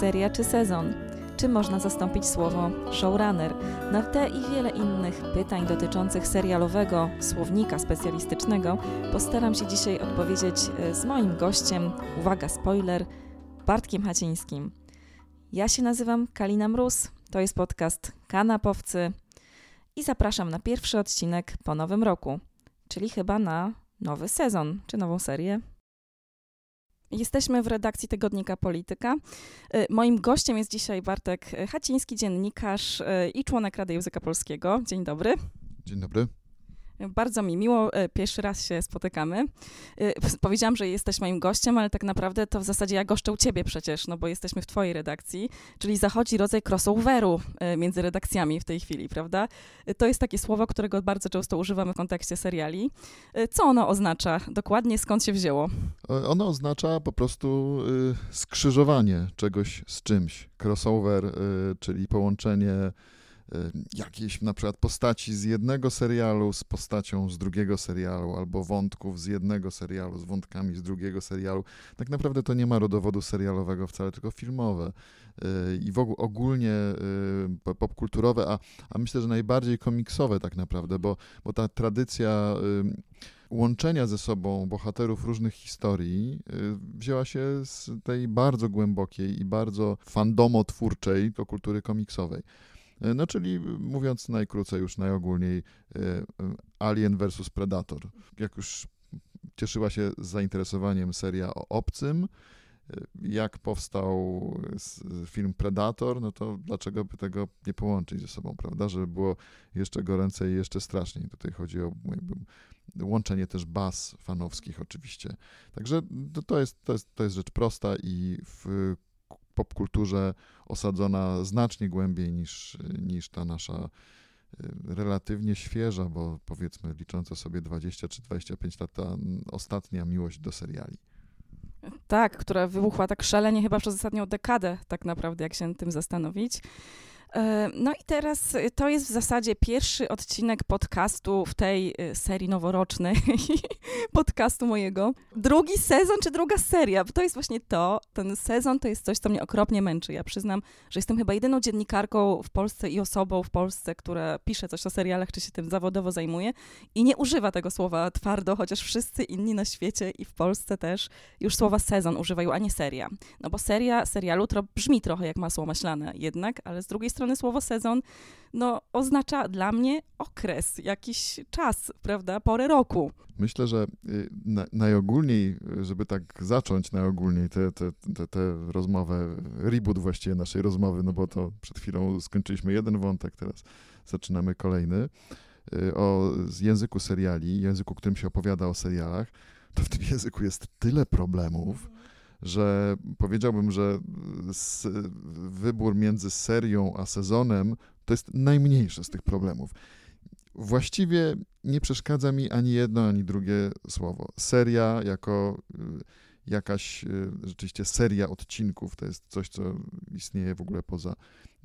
Seria czy sezon? Czy można zastąpić słowo showrunner? Na te i wiele innych pytań dotyczących serialowego słownika specjalistycznego postaram się dzisiaj odpowiedzieć e, z moim gościem, uwaga, spoiler, Bartkiem Hacińskim. Ja się nazywam Kalina Mróz, to jest podcast Kanapowcy i zapraszam na pierwszy odcinek po nowym roku, czyli chyba na nowy sezon czy nową serię. Jesteśmy w redakcji tygodnika Polityka. Y, moim gościem jest dzisiaj Bartek Haciński, dziennikarz y, i członek Rady Języka Polskiego. Dzień dobry. Dzień dobry. Bardzo mi miło, e, pierwszy raz się spotykamy. E, powiedziałam, że jesteś moim gościem, ale tak naprawdę to w zasadzie ja goszczę u ciebie przecież, no bo jesteśmy w twojej redakcji, czyli zachodzi rodzaj crossoveru e, między redakcjami w tej chwili, prawda? To jest takie słowo, którego bardzo często używamy w kontekście seriali. Co ono oznacza dokładnie, skąd się wzięło? Ono oznacza po prostu skrzyżowanie czegoś z czymś. Crossover, czyli połączenie jakiejś na przykład postaci z jednego serialu z postacią z drugiego serialu, albo wątków z jednego serialu z wątkami z drugiego serialu. Tak naprawdę to nie ma rodowodu serialowego wcale, tylko filmowe y, i w ogóle ogólnie y, popkulturowe, a, a myślę, że najbardziej komiksowe tak naprawdę, bo, bo ta tradycja łączenia ze sobą bohaterów różnych historii wzięła się z tej bardzo głębokiej i bardzo fandomotwórczej do kultury komiksowej. E, no czyli mówiąc najkrócej, już najogólniej, e, Alien versus Predator. Jak już cieszyła się zainteresowaniem seria o obcym, e, jak powstał film Predator, no to dlaczego by tego nie połączyć ze sobą, prawda? Żeby było jeszcze goręcej i jeszcze straszniej. Tutaj chodzi o jakby, łączenie też baz fanowskich oczywiście. Także to, to, jest, to, jest, to jest rzecz prosta i w popkulturze osadzona znacznie głębiej niż, niż ta nasza y, relatywnie świeża, bo powiedzmy licząca sobie 20 czy 25 lat, ta ostatnia miłość do seriali. Tak, która wybuchła tak szalenie chyba przez ostatnią dekadę, tak naprawdę, jak się tym zastanowić. E, no i teraz y, to jest w zasadzie pierwszy odcinek podcastu w tej y, serii noworocznej, podcastu mojego. Drugi sezon czy druga seria? To jest właśnie to, ten sezon to jest coś, co mnie okropnie męczy. Ja przyznam, że jestem chyba jedyną dziennikarką w Polsce i osobą w Polsce, która pisze coś o serialach, czy się tym zawodowo zajmuje i nie używa tego słowa twardo, chociaż wszyscy inni na świecie i w Polsce też już słowa sezon używają, a nie seria. No bo seria serialu to brzmi trochę jak masło maślane jednak, ale z drugiej strony strony słowo sezon no, oznacza dla mnie okres, jakiś czas, prawda, porę roku. Myślę, że y, na, najogólniej, żeby tak zacząć najogólniej tę te, te, te, rozmowę, reboot właściwie naszej rozmowy, no bo to przed chwilą skończyliśmy jeden wątek, teraz zaczynamy kolejny, y, o języku seriali, języku, którym się opowiada o serialach, to w tym języku jest tyle problemów, że powiedziałbym, że wybór między serią a sezonem to jest najmniejszy z tych problemów. Właściwie nie przeszkadza mi ani jedno, ani drugie słowo. Seria jako y, jakaś y, rzeczywiście seria odcinków to jest coś, co istnieje w ogóle poza,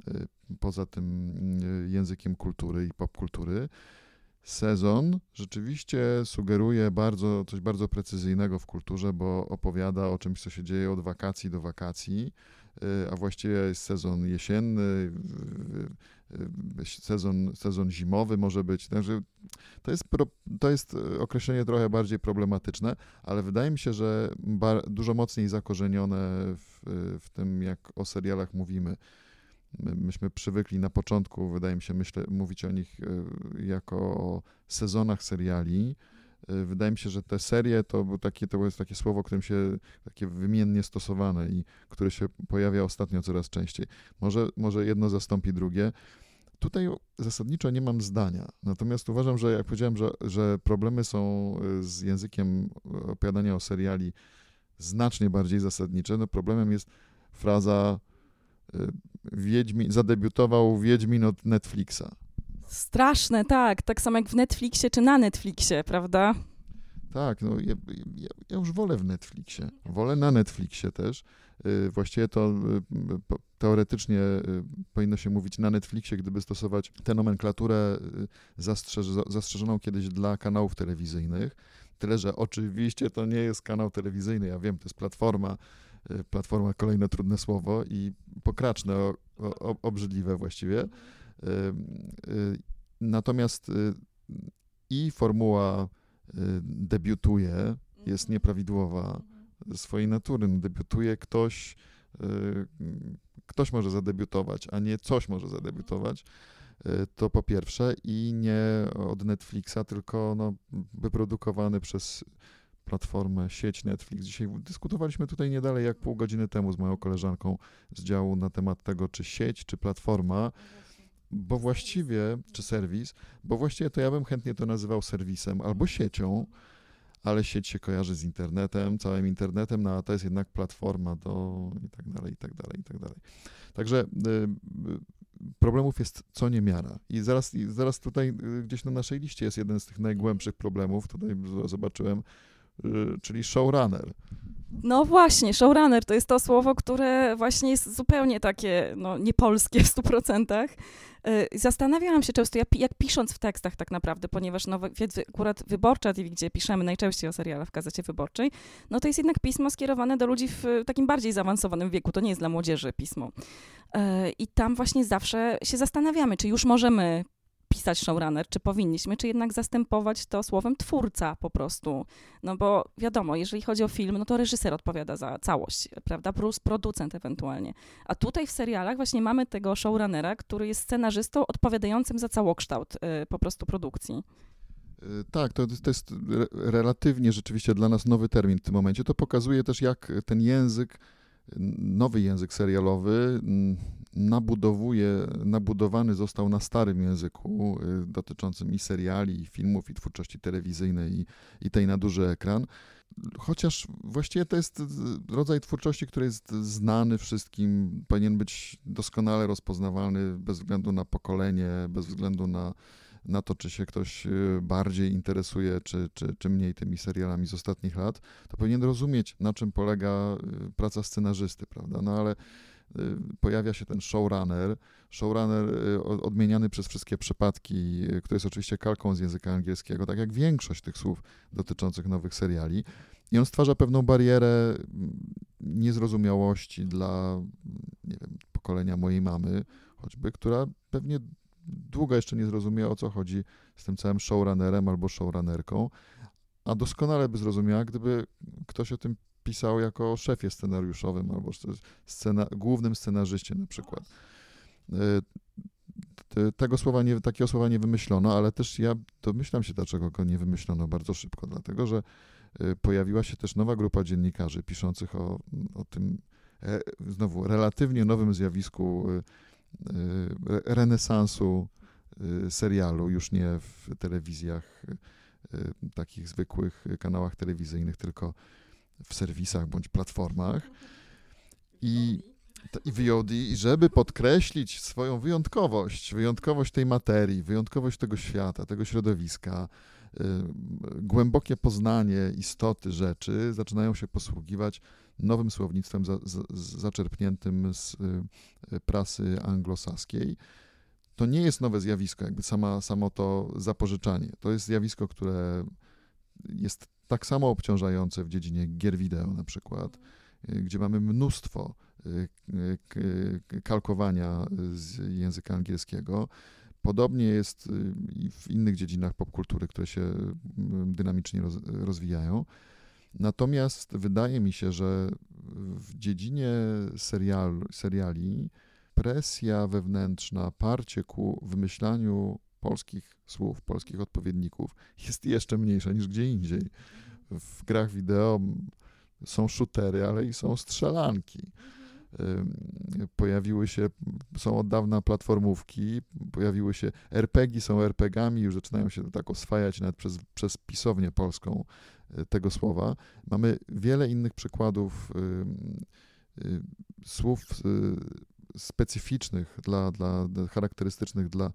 y, poza tym językiem kultury i popkultury sezon rzeczywiście sugeruje bardzo, coś bardzo precyzyjnego w kulturze, bo opowiada o czymś, co się dzieje od wakacji do wakacji, y, a właściwie jest sezon jesienny, sezon, sezon zimowy może być. Także to jest, to jest określenie trochę bardziej problematyczne, ale wydaje mi się, że dużo mocniej zakorzenione w, w tym, jak o serialach mówimy myśmy przywykli na początku, wydaje mi się, myślę, mówić o nich e, jako o sezonach seriali. E, wydaje mi się, że te serie to, był takie, to jest takie słowo, którym się takie wymiennie stosowane i które się pojawia ostatnio coraz częściej. Może, może jedno zastąpi drugie. Tutaj zasadniczo nie mam zdania. Natomiast uważam, że jak powiedziałem, że, że problemy są e, z językiem opowiadania o seriali znacznie bardziej zasadnicze, no problemem jest fraza Wiedźmin, zadebiutował Wiedźmin od Netflixa. Straszne, tak. Tak samo jak w Netflixie czy na Netflixie, prawda? Tak, no ja, ja, ja już wolę w Netflixie. Wolę na Netflixie też. Y, właściwie to y, teoretycznie y, powinno się mówić na Netflixie, gdyby stosować tę nomenklaturę zastrzeż zastrzeżoną kiedyś dla kanałów telewizyjnych. Tyle, że oczywiście to nie jest kanał telewizyjny, ja wiem, to jest platforma platforma kolejne trudne słowo i pokraczne, o, o, obrzydliwe właściwie. Natomiast i formuła debiutuje, jest nieprawidłowa ze swojej natury. No, debiutuje ktoś, ktoś może zadebiutować, a nie coś może zadebiutować. To po pierwsze i nie od Netflixa, tylko no, wyprodukowany przez platformę, sieć Netflix. Dzisiaj dyskutowaliśmy tutaj nie dalej jak pół godziny temu z moją koleżanką z działu na temat tego, czy sieć, czy platforma, bo właściwie, czy serwis, bo właściwie to ja bym chętnie to nazywał serwisem albo siecią, ale sieć się kojarzy z internetem, całym internetem, no a to jest jednak platforma do i tak dalej, i tak dalej, i tak dalej. Także y, y, problemów jest co niemiara. I zaraz, i zaraz tutaj y, gdzieś na naszej liście jest jeden z tych najgłębszych problemów, tutaj zobaczyłem, czyli showrunner. No właśnie, showrunner to jest to słowo, które właśnie jest zupełnie takie no, niepolskie w 100%. Y, zastanawiałam się często, jak pisząc w tekstach tak naprawdę, ponieważ no, akurat Wyborcza TV, gdzie piszemy najczęściej o serialach w Gazecie Wyborczej, no to jest jednak pismo skierowane do ludzi w takim bardziej zaawansowanym wieku, to nie jest dla młodzieży pismo. Y, I tam właśnie zawsze się zastanawiamy, czy już możemy pisać showrunner, czy powinniśmy, czy jednak zastępować to słowem twórca po prostu. No bo wiadomo, jeżeli chodzi o film, no to reżyser odpowiada za całość, prawda, plus producent ewentualnie. A tutaj w serialach właśnie mamy tego showrunnera, który jest scenarzystą odpowiadającym za całokształt y, po prostu produkcji. Y, tak, to, to jest relatywnie rzeczywiście dla nas nowy termin w tym momencie. To pokazuje też, jak ten język, nowy język serialowy nabudowuje, nabudowany został na starym języku y, dotyczącym i seriali, i filmów, i twórczości telewizyjnej, i, i tej na duży ekran. Chociaż właściwie to jest rodzaj twórczości, który jest znany wszystkim, powinien być doskonale rozpoznawalny bez względu na pokolenie, bez względu na, na to, czy się ktoś y, bardziej interesuje, czy, czy, czy mniej tymi serialami z ostatnich lat, to powinien rozumieć, na czym polega y, praca scenarzysty, prawda? No ale Y, pojawia się ten showrunner. Showrunner y, odmieniany przez wszystkie przypadki, y, który jest oczywiście kalką z języka angielskiego, tak jak większość tych słów dotyczących nowych seriali. I on stwarza pewną barierę mm, niezrozumiałości dla, nie wiem, pokolenia mojej mamy, choćby, która pewnie długo jeszcze nie zrozumiała, o co chodzi z tym całym showrunnerem albo showrunnerką, a doskonale by zrozumiała, gdyby ktoś o tym pisał jako szefie scenariuszowym albo scena, głównym scenarzyście na przykład. E, tego słowa nie, takiego słowa nie wymyślono, ale też ja domyślam się, dlaczego go nie wymyślono bardzo szybko, dlatego że e, pojawiła się też nowa grupa dziennikarzy piszących o, o tym e, znowu relatywnie nowym zjawisku renesansu serialu, już nie w telewizjach, takich zwykłych kanałach telewizyjnych, tylko w serwisach bądź platformach i, i VOD, i żeby podkreślić swoją wyjątkowość, wyjątkowość tej materii, wyjątkowość tego świata, tego środowiska, y, głębokie poznanie istoty rzeczy, zaczynają się posługiwać nowym słownictwem za, za, zaczerpniętym z y, prasy anglosaskiej. To nie jest nowe zjawisko, jakby sama, samo to zapożyczanie. To jest zjawisko, które jest tak samo obciążające w dziedzinie gier wideo na przykład, y, gdzie mamy mnóstwo y, y, kalkowania z języka angielskiego. Podobnie jest i w innych dziedzinach popkultury, które się dynamicznie rozwijają. Natomiast wydaje mi się, że w dziedzinie serial, seriali presja wewnętrzna, parcie ku wymyślaniu polskich słów, polskich odpowiedników jest jeszcze mniejsza niż gdzie indziej. W grach wideo są shootery, ale i są strzelanki. Pojawiły się, są od dawna platformówki, pojawiły się RPG, są RPGami, już zaczynają się tak oswajać nawet przez, przez pisownię polską e, tego słowa. Mamy wiele innych przykładów słów e, specyficznych, dla, dla, charakterystycznych dla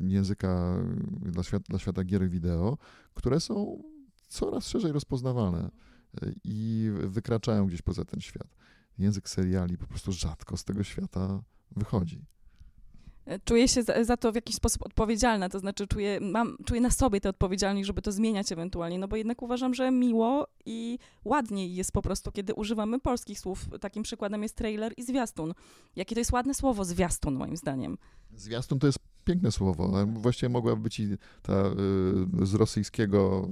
języka dla, świat, dla świata gier wideo, które są coraz szerzej rozpoznawalne e, i wykraczają gdzieś poza ten świat. Język seriali po prostu rzadko z tego świata wychodzi. E, czuję się za, za, to w jakiś sposób odpowiedzialna, to znaczy czuję, mam, czuję na sobie tę odpowiedzialność, żeby to zmieniać ewentualnie, no bo jednak uważam, że miło i ładniej jest po prostu, kiedy używamy polskich słów. Takim przykładem jest trailer i zwiastun. Jakie to jest ładne słowo zwiastun, moim zdaniem. Zwiastun to jest piękne słowo. Właściwie mogłaby być i ta y, z rosyjskiego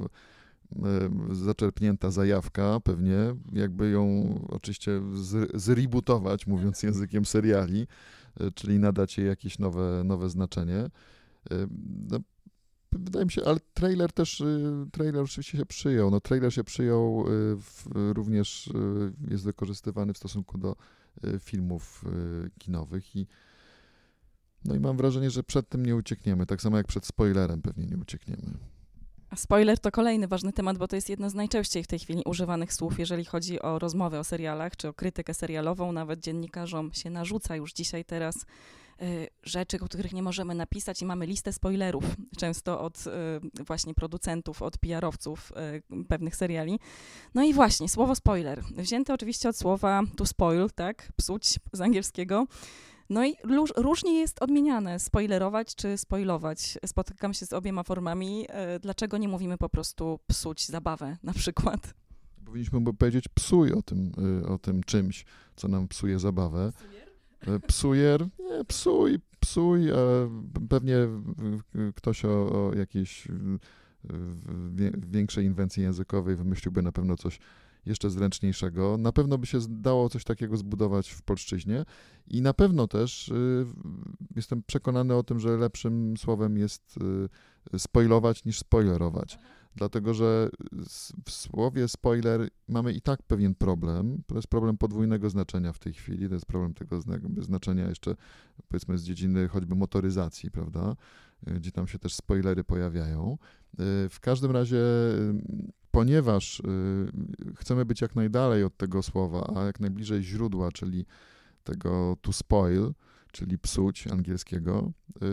y, zaczerpnięta zajawka, pewnie, jakby ją oczywiście zrebootować, mówiąc językiem seriali E, czyli nadać jej jakieś nowe, nowe znaczenie. No, wydaje mi się, ale trailer też, trailer oczywiście się przyjął. No, trailer się przyjął, w, również jest wykorzystywany w stosunku do filmów kinowych i no i mam wrażenie, że przed tym nie uciekniemy, tak samo jak przed spoilerem pewnie nie uciekniemy. Spoiler to kolejny ważny temat, bo to jest jedno z najczęściej w tej chwili używanych słów, jeżeli chodzi o rozmowy o serialach czy o krytykę serialową. Nawet dziennikarzom się narzuca już dzisiaj teraz y, rzeczy, o których nie możemy napisać i mamy listę spoilerów, często od y, właśnie producentów, od PR-owców y, pewnych seriali. No i właśnie, słowo spoiler, wzięte oczywiście od słowa to spoil, tak, psuć z angielskiego. No i różnie jest odmieniane, spoilerować czy spoilować. Spotykam się z obiema formami. E, dlaczego nie mówimy po prostu psuć zabawę na przykład? Powinniśmy powiedzieć psuj o tym, y, o tym czymś, co nam psuje zabawę. Psujer? Nie, psuj, psuj. Pewnie ktoś o, o jakiejś większej inwencji językowej wymyśliłby na pewno coś jeszcze zręczniejszego. Na pewno by się dało coś takiego zbudować w polszczyźnie i na pewno też y, jestem przekonany o tym, że lepszym słowem jest y, spoilować niż spoilerować. Dlatego, że w słowie spoiler mamy i tak pewien problem. To jest problem podwójnego znaczenia w tej chwili. To jest problem tego znaczenia jeszcze, powiedzmy, z dziedziny choćby motoryzacji, prawda? Y, gdzie tam się też spoilery pojawiają. W każdym razie ponieważ y, chcemy być jak najdalej od tego słowa, a jak najbliżej źródła, czyli tego to spoil, czyli psuć angielskiego,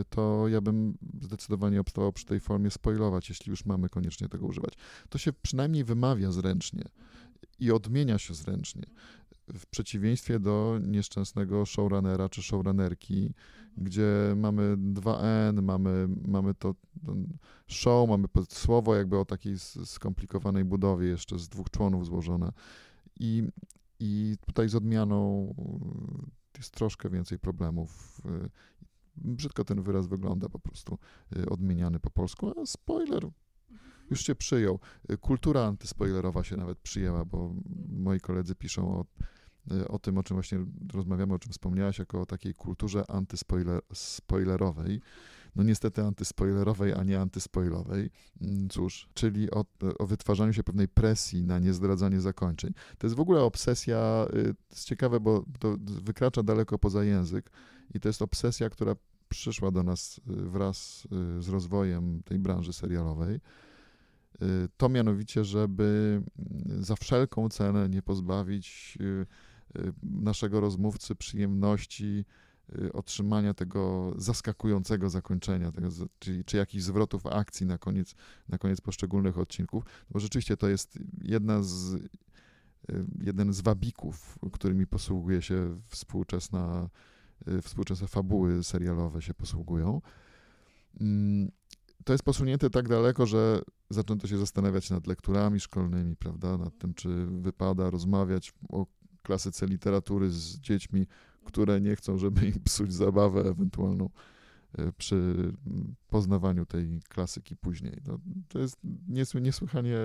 to ja bym zdecydowanie obstawał przy tej formie spoilować, jeśli już mamy koniecznie tego używać. To się przynajmniej wymawia zręcznie i odmienia się zręcznie w przeciwieństwie do nieszczęsnego showrunnera czy showrunnerki, gdzie mamy 2N, mamy, mamy to show, mamy słowo jakby o takiej skomplikowanej budowie jeszcze z dwóch członów złożone i, i tutaj z odmianą jest troszkę więcej problemów. Brzydko ten wyraz wygląda po prostu odmieniany po polsku, a spoiler już się przyjął. Kultura antyspoilerowa się nawet przyjęła, bo moi koledzy piszą o Y, o tym, o czym właśnie rozmawiamy, o czym wspomniałaś, jako o takiej kulturze antyspoilerowej. No niestety antyspoilerowej, a nie antyspoilowej. Mm, cóż, czyli o, o wytwarzaniu się pewnej presji na niezdradzanie zakończeń. To jest w ogóle obsesja, y, jest ciekawe, bo to wykracza daleko poza język i to jest obsesja, która przyszła do nas y, wraz z rozwojem tej branży serialowej. To mianowicie, żeby mm, za wszelką cenę nie pozbawić Y, naszego rozmówcy przyjemności y, otrzymania tego zaskakującego zakończenia, tego, czy jakichś zwrotów akcji na koniec, na koniec poszczególnych odcinków, bo rzeczywiście to jest jedna z, y, jeden z wabików, którymi posługuje się współczesna, współczesne fabuły serialowe się posługują. Mm, to jest posunięte tak daleko, że zaczęto się zastanawiać nad lekturami szkolnymi, prawda, nad tym, czy wypada rozmawiać o klasyce literatury z dziećmi, które nie chcą, żeby im psuć zabawę ewentualną e, przy poznawaniu tej klasyki później. No, to jest niesłychanie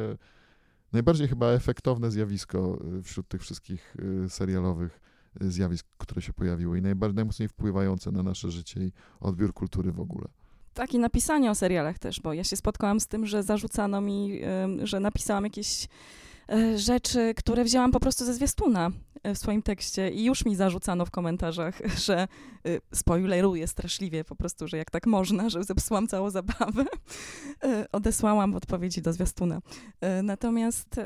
najbardziej chyba efektowne zjawisko e, wśród tych wszystkich e, serialowych zjawisk, które się pojawiły i najbardziej, najmocniej wpływające na nasze życie i odbiór kultury w ogóle. Tak, i napisanie o serialach też, bo ja się spotkałam z tym, że zarzucano mi, że napisałam jakieś rzeczy, które wzięłam po prostu ze zwiastuna e, w swoim tekście i już mi zarzucano w komentarzach, że e, spoileruję straszliwie po prostu, że jak tak można, że zepsułam całą zabawę. Odesłałam odpowiedzi do zwiastuna. Natomiast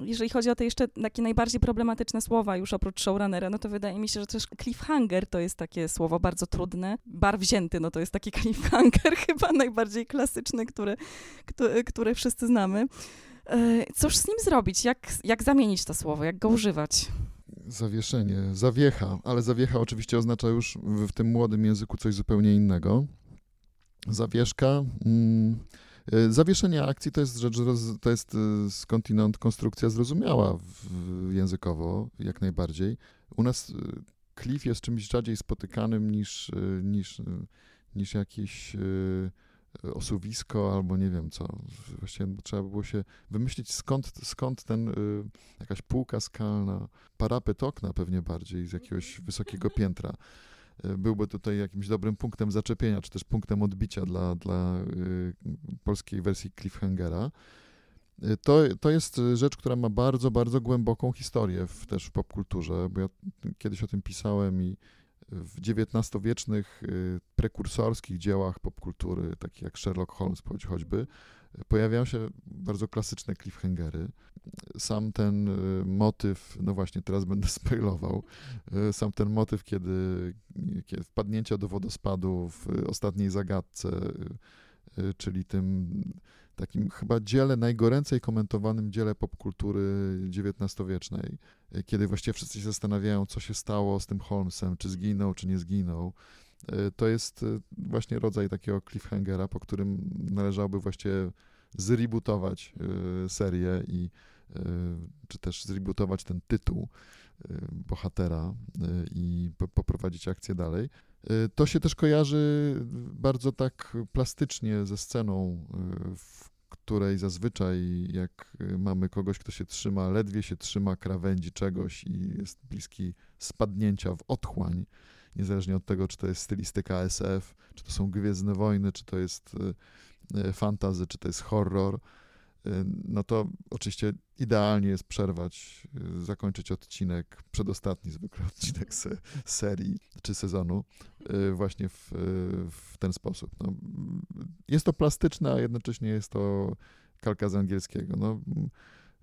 jeżeli chodzi o te jeszcze takie najbardziej problematyczne słowa, już oprócz showrunnera, no to wydaje mi się, że też cliffhanger to jest takie słowo bardzo trudne. Bar wzięty, no to jest taki cliffhanger chyba najbardziej klasyczny, który, który, który wszyscy znamy. E, cóż z nim zrobić? Jak, jak zamienić to słowo? Jak go używać? Zawieszenie, zawiecha, ale zawiecha oczywiście oznacza już w, tym młodym języku coś zupełnie innego. Zawieszka. Mm, y, zawieszenie akcji to jest rzecz, to jest y, skądinąd konstrukcja zrozumiała w, językowo, jak najbardziej. U nas cliff jest czymś rzadziej spotykanym niż, niż, niż jakiś osuwisko albo nie wiem co. Właściwie trzeba było się wymyślić skąd, skąd ten, jakaś półka skalna, parapet okna pewnie bardziej z jakiegoś wysokiego piętra byłby tutaj jakimś dobrym punktem zaczepienia, czy też punktem odbicia dla, dla y, polskiej wersji Cliffhangera. Y, to, to jest rzecz, która ma bardzo, bardzo głęboką historię w, też w popkulturze, bo ja kiedyś o tym pisałem i w XIX-wiecznych y, prekursorskich dziełach popkultury, takich jak Sherlock Holmes choćby, pojawiają się bardzo klasyczne cliffhangery. Sam ten y, motyw, no właśnie teraz będę spoilował, y, sam ten motyw, kiedy, kiedy wpadnięcie do wodospadu w ostatniej zagadce, czyli tym takim chyba dziele, najgoręcej komentowanym dziele popkultury XIX-wiecznej, kiedy właściwie wszyscy się zastanawiają, co się stało z tym Holmesem, czy zginął, czy nie zginął. E, to jest e, właśnie rodzaj takiego cliffhangera, po którym należałoby właściwie zrebootować e, serię i czy też zrebootować ten tytuł bohatera i poprowadzić akcję dalej. To się też kojarzy bardzo tak plastycznie ze sceną, w której zazwyczaj jak mamy kogoś, kto się trzyma, ledwie się trzyma krawędzi czegoś i jest bliski spadnięcia w otchłań, niezależnie od tego, czy to jest stylistyka SF, czy to są Gwiezdne Wojny, czy to jest fantazy, czy to jest horror, no to oczywiście idealnie jest przerwać, zakończyć odcinek, przedostatni zwykle odcinek se, serii czy sezonu właśnie w, w ten sposób. No, jest to plastyczne, a jednocześnie jest to kalka z angielskiego. No,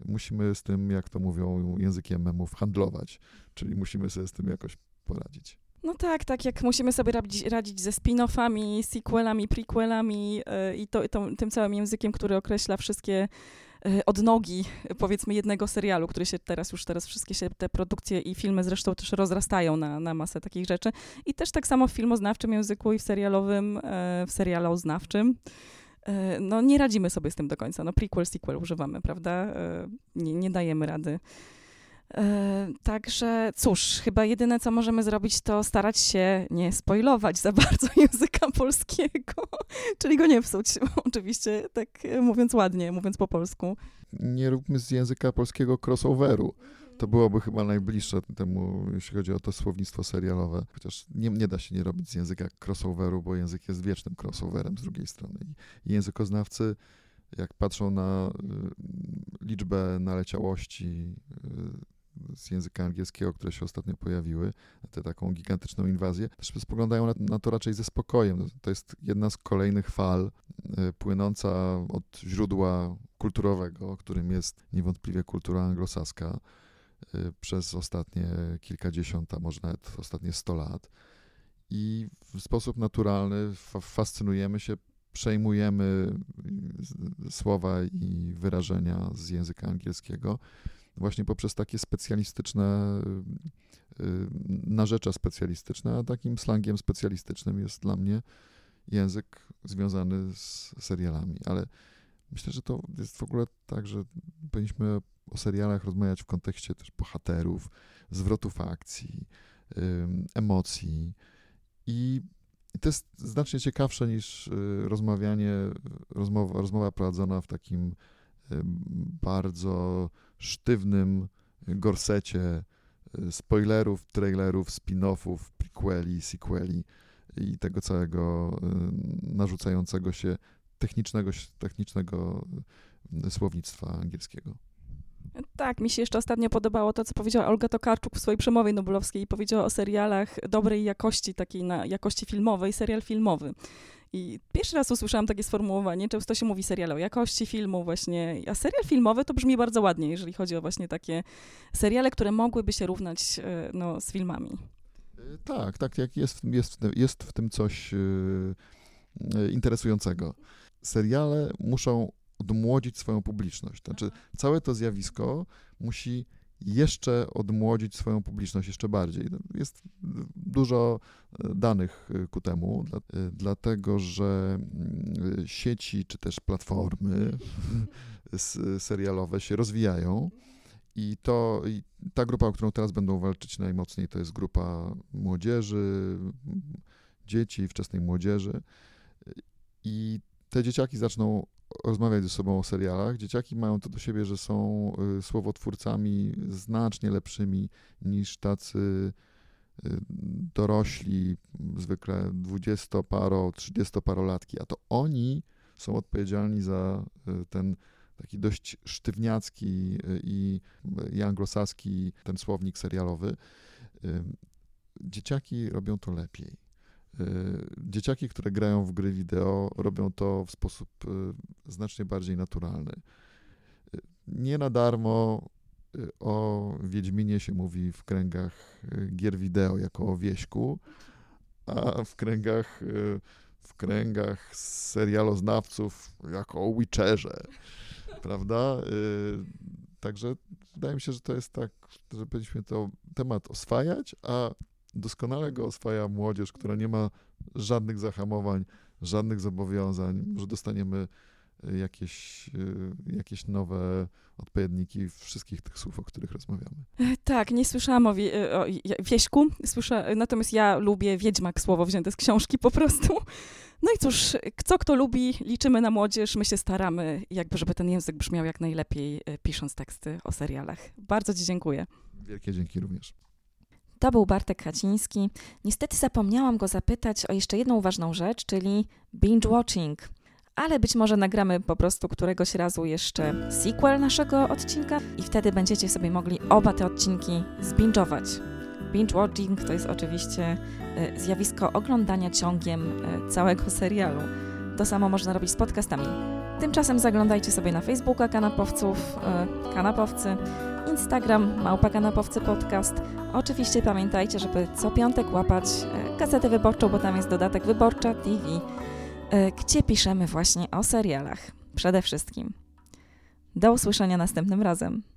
musimy z tym, jak to mówią językiem memów, handlować, czyli musimy sobie z tym jakoś poradzić. No tak, tak jak musimy sobie radzić, radzić ze spin-offami, sequelami, prequelami yy, i to, to, tym całym językiem, który określa wszystkie yy, odnogi, powiedzmy, jednego serialu, który się teraz już, teraz wszystkie się te produkcje i filmy zresztą też rozrastają na, na masę takich rzeczy. I też tak samo w filmoznawczym języku i w serialowym, yy, w serialoznawczym. No nie radzimy sobie z tym do końca. No prequel, sequel używamy, prawda? Nie, nie dajemy rady. E, także cóż, chyba jedyne co możemy zrobić, to starać się nie spoilować za bardzo języka polskiego, czyli go nie psuć, oczywiście, tak mówiąc ładnie, mówiąc po polsku. Nie róbmy z języka polskiego crossoveru. To byłoby chyba najbliższe temu, jeśli chodzi o to słownictwo serialowe. Chociaż nie, nie da się nie robić z języka crossoveru, bo język jest wiecznym crossoverem z drugiej strony. I językoznawcy, jak patrzą na y, liczbę naleciałości, y, z języka angielskiego, które się ostatnio pojawiły, tę taką gigantyczną inwazję, też spoglądają na, na, to raczej ze spokojem. To jest jedna z kolejnych fal y, płynąca od źródła kulturowego, którym jest niewątpliwie kultura anglosaska y, przez ostatnie kilkadziesiąt, a może nawet ostatnie sto lat. I w sposób naturalny fascynujemy się przejmujemy słowa i wyrażenia z języka angielskiego właśnie poprzez takie specjalistyczne y, y, narzecza specjalistyczne, a takim slangiem specjalistycznym jest dla mnie język związany z serialami, ale myślę, że to jest w ogóle tak, że powinniśmy o serialach rozmawiać w kontekście też bohaterów, zwrotów akcji, emocji. I to jest znacznie ciekawsze niż y, rozmawianie, rozmowa, rozmowa prowadzona w takim bardzo sztywnym gorsecie y, spoilerów, trailerów, spin-offów, prequeli, sequeli i tego całego y, narzucającego się technicznego, technicznego y, słownictwa angielskiego. Tak, mi się jeszcze ostatnio podobało to, co powiedziała Olga Tokarczuk w swojej przemowie nobelowskiej. Powiedziała o serialach dobrej jakości, takiej na jakości filmowej, serial filmowy. I pierwszy raz usłyszałam takie sformułowanie. Często się mówi serial o jakości filmu właśnie, a serial filmowy to brzmi bardzo ładnie, jeżeli chodzi o właśnie takie seriale, które mogłyby się równać e, no, z filmami. E, tak, tak, jak jest, jest, jest w tym coś e, interesującego. Seriale muszą odmłodzić swoją publiczność. Znaczy, całe to zjawisko musi jeszcze odmłodzić swoją publiczność jeszcze bardziej. Jest dużo e, danych e, ku temu, dlatego że mm, sieci czy też platformy serialowe się rozwijają. I to i ta grupa, o którą teraz będą walczyć najmocniej, to jest grupa młodzieży, dzieci, wczesnej młodzieży. I te dzieciaki zaczną rozmawiać ze sobą o serialach. Dzieciaki mają to do siebie, że są y, słowotwórcami znacznie lepszymi niż tacy y, dorośli, zwykle dwudziestoparo, trzydziestoparolatki, a to oni są odpowiedzialni za y, ten taki dość sztywniacki i, i anglosaski ten słownik serialowy. Dzieciaki robią to lepiej. Y, dzieciaki, które grają w gry wideo, robią to w sposób y, znacznie bardziej naturalny. Y, nie na darmo o Wiedźminie się mówi w kręgach gier wideo jako o wieśku, a w kręgach, w kręgach serialoznawców jako o Witcherze, prawda? Także wydaje mi się, że to jest tak, że powinniśmy to temat oswajać, a doskonale go oswaja młodzież, która nie ma żadnych zahamowań, żadnych zobowiązań. Może dostaniemy e, jakieś, e, jakieś nowe odpowiedniki wszystkich tych słów, o których rozmawiamy. E, tak, nie słyszałam o, wie, o wieśku, słyszę, natomiast ja lubię Wiedźmak, słowo wzięte z książki po prostu. No i cóż, co kto lubi, liczymy na młodzież, my się staramy, jakby żeby ten język brzmiał jak najlepiej, pisząc teksty o serialach. Bardzo Ci dziękuję. Wielkie dzięki również. To był Bartek Haciński. Niestety zapomniałam go zapytać o jeszcze jedną ważną rzecz, czyli binge watching. Ale być może nagramy po prostu któregoś razu jeszcze sequel naszego odcinka i wtedy będziecie sobie mogli oba te odcinki zbingować. Binge watching to jest oczywiście e, zjawisko oglądania ciągiem e, całego serialu. To samo można robić z podcastami. Tymczasem zaglądajcie sobie na Facebooka kanapowców, e, kanapowcy, Instagram Małpa Kanapowcy Podcast. Oczywiście pamiętajcie, żeby co piątek łapać gazetę wyborczą, bo tam jest dodatek Wyborcza TV, gdzie piszemy właśnie o serialach przede wszystkim. Do usłyszenia następnym razem.